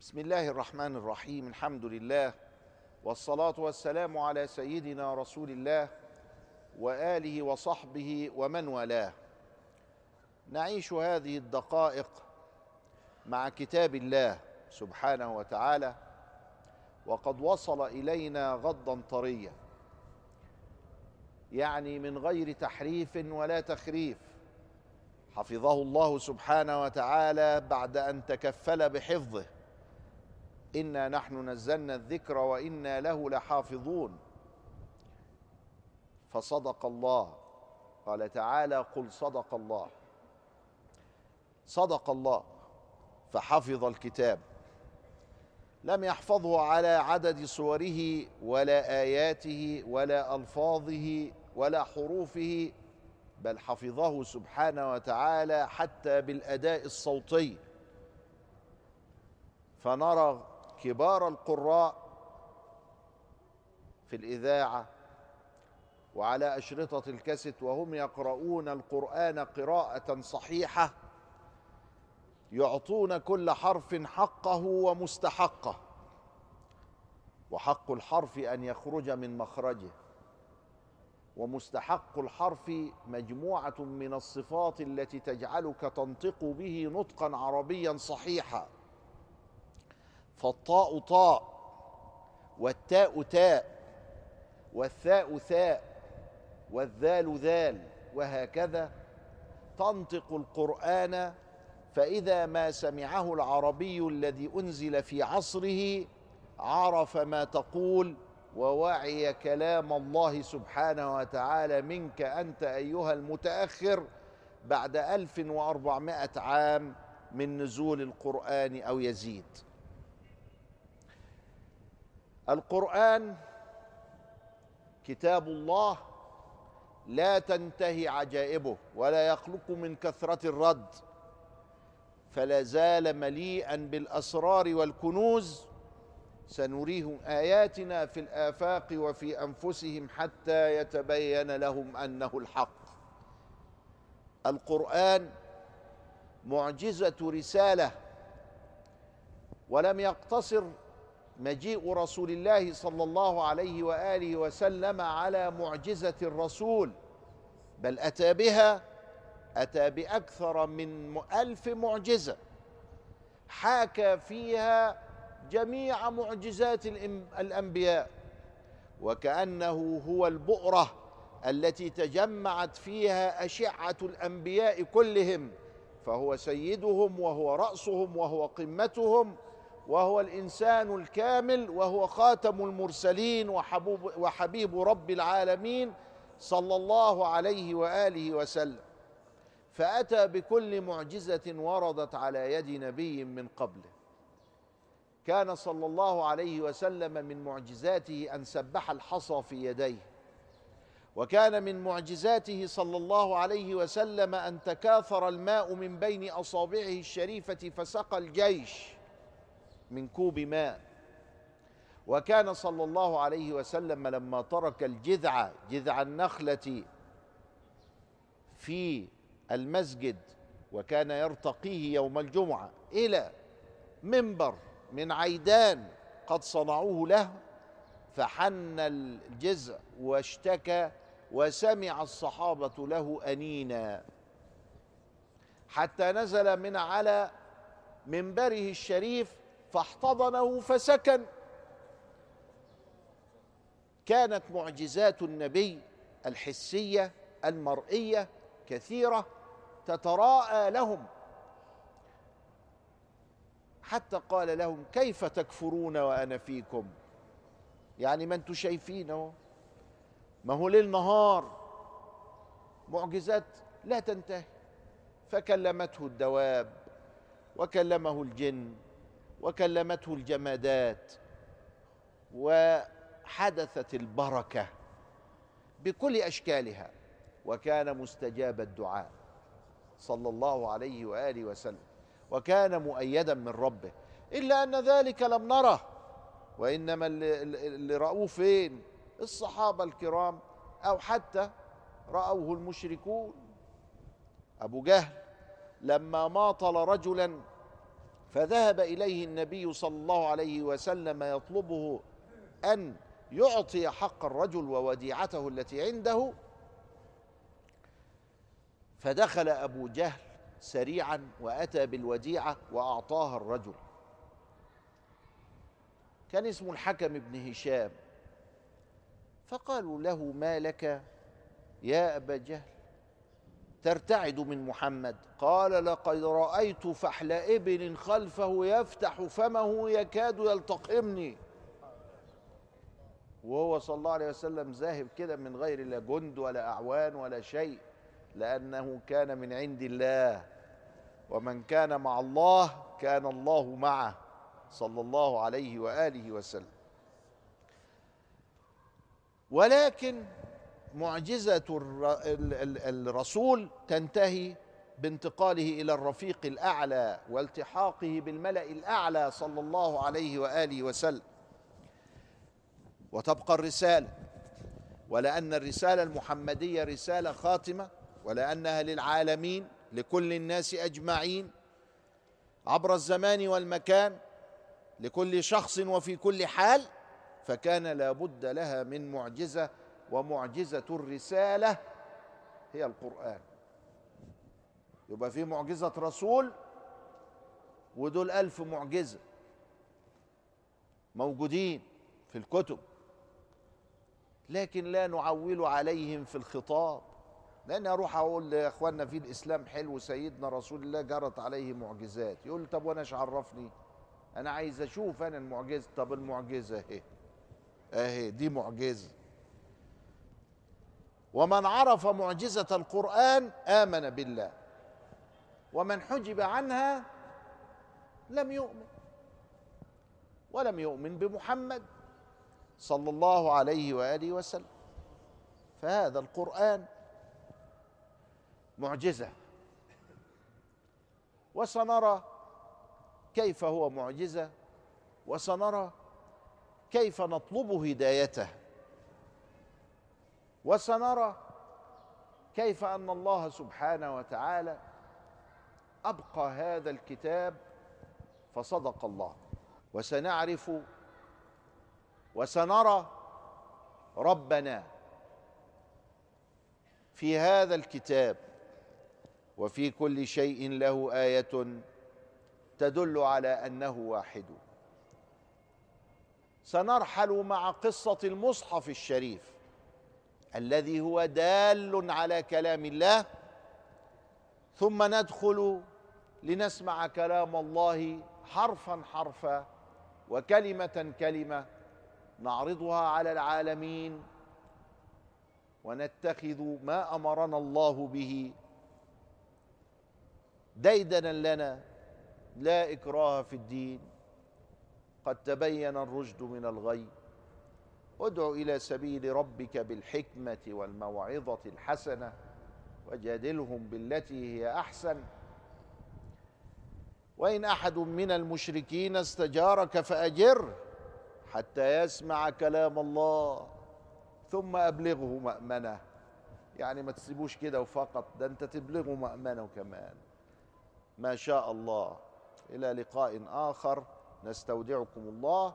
بسم الله الرحمن الرحيم الحمد لله والصلاة والسلام على سيدنا رسول الله وآله وصحبه ومن والاه. نعيش هذه الدقائق مع كتاب الله سبحانه وتعالى وقد وصل إلينا غضا طريا يعني من غير تحريف ولا تخريف. حفظه الله سبحانه وتعالى بعد أن تكفل بحفظه. إنا نحن نزلنا الذكر وإنا له لحافظون. فصدق الله. قال تعالى قل صدق الله. صدق الله. فحفظ الكتاب. لم يحفظه على عدد صوره ولا آياته ولا ألفاظه ولا حروفه بل حفظه سبحانه وتعالى حتى بالأداء الصوتي. فنرى كبار القراء في الإذاعة وعلى أشرطة الكاسيت وهم يقرؤون القرآن قراءة صحيحة يعطون كل حرف حقه ومستحقه وحق الحرف أن يخرج من مخرجه ومستحق الحرف مجموعة من الصفات التي تجعلك تنطق به نطقا عربيا صحيحا. فالطاء طاء والتاء تاء والثاء ثاء والذال ذال وهكذا. تنطق القرآن فإذا ما سمعه العربي الذي أنزل في عصره عرف ما تقول ووعي كلام الله سبحانه وتعالى منك أنت أيها المتأخر بعد ألف وأربعمائة عام من نزول القرآن أو يزيد. القرآن كتاب الله لا تنتهي عجائبه ولا يخلق من كثرة الرد فلا زال مليئا بالأسرار والكنوز. سنريهم آياتنا في الآفاق وفي أنفسهم حتى يتبين لهم أنه الحق. القرآن معجزة رسالة ولم يقتصر مجيء رسول الله صلى الله عليه وآله وسلم على معجزة الرسول. بل أتى بها أتى بأكثر من ألف معجزة. حاكى فيها جميع معجزات الأنبياء. وكأنه هو البؤرة التي تجمعت فيها أشعة الأنبياء كلهم. فهو سيدهم وهو رأسهم وهو قمتهم وهو الإنسان الكامل وهو خاتم المرسلين وحبوب وحبيب رب العالمين صلى الله عليه وآله وسلم. فأتى بكل معجزة وردت على يد نبي من قبله. كان صلى الله عليه وسلم من معجزاته أن سبح الحصى في يديه. وكان من معجزاته صلى الله عليه وسلم أن تكاثر الماء من بين أصابعه الشريفة فسقى الجيش. من كوب ماء. وكان صلى الله عليه وسلم لما ترك الجذع جذع النخلة في المسجد وكان يرتقيه يوم الجمعة إلى منبر من عيدان قد صنعوه له فحن الجزع واشتكى وسمع الصحابة له أنينا. حتى نزل من على منبره الشريف فاحتضنه فسكن. كانت معجزات النبي الحسية المرئية كثيرة تتراءى لهم. حتى قال لهم كيف تكفرون وأنا فيكم؟ يعني ما أنتم شايفينه ما هو ليل نهار معجزات لا تنتهي. فكلمته الدواب وكلمه الجن. وكلمته الجمادات وحدثت البركة بكل أشكالها وكان مستجاب الدعاء صلى الله عليه وآله وسلم وكان مؤيدا من ربه. إلا أن ذلك لم نره وإنما اللي, راوه فين الصحابة الكرام أو حتى رأوه المشركون. أبو جهل لما ماطل رجلا فذهب إليه النبي صلى الله عليه وسلم يطلبه أن يعطي حق الرجل ووديعته التي عنده. فدخل أبو جهل سريعا وأتى بالوديعة واعطاها الرجل. كان اسمه الحكم بن هشام. فقالوا له ما لك يا أبا جهل؟ ترتعد من محمد. قال لقد رأيت فحل ابن خلفه يفتح فمه يكاد يلتقمني. وهو صلى الله عليه وسلم ذاهب كده من غير لا جند ولا أعوان ولا شيء لأنه كان من عند الله. ومن كان مع الله كان الله معه صلى الله عليه وآله وسلم. ولكن معجزة الرسول تنتهي بانتقاله إلى الرفيق الأعلى والتحاقه بالملأ الأعلى صلى الله عليه وآله وسلم. وتبقى الرسالة ولأن الرسالة المحمدية رسالة خاتمة ولأنها للعالمين لكل الناس أجمعين عبر الزمان والمكان لكل شخص وفي كل حال فكان لابد لها من معجزة ومعجزة الرسالة هي القرآن. يبقى في معجزة رسول ودول ألف معجزة موجودين في الكتب. لكن لا نعول عليهم في الخطاب. لأن أروح أقول لإخواننا في الإسلام حلو سيدنا رسول الله جرت عليه معجزات. يقول طب إيش عرفني؟ أنا عايز أشوف أنا المعجزة. طب المعجزة أهي. أهي دي معجزة. ومن عرف معجزة القرآن آمن بالله. ومن حجب عنها لم يؤمن. ولم يؤمن بمحمد صلى الله عليه وآله وسلم. فهذا القرآن معجزة. وسنرى كيف هو معجزة. وسنرى كيف نطلب هدايته. وسنرى كيف أن الله سبحانه وتعالى أبقى هذا الكتاب فصدق الله. وسنعرف وسنرى ربنا في هذا الكتاب وفي كل شيء له آية تدل على أنه واحد. سنرحل مع قصة المصحف الشريف. الذي هو دال على كلام الله ثم ندخل لنسمع كلام الله حرفا حرفا وكلمة كلمة نعرضها على العالمين ونتخذ ما أمرنا الله به ديدنا لنا لا إكراه في الدين. قد تبين الرشد من الغي. ادع إلى سبيل ربك بالحكمة والموعظة الحسنة وجادلهم بالتي هي أحسن. وإن أحد من المشركين استجارك فاجره حتى يسمع كلام الله ثم أبلغه مأمنة. يعني ما تسيبوش كده وفقط ده أنت تبلغه مأمنة كمان. ما شاء الله. إلى لقاء آخر. نستودعكم الله.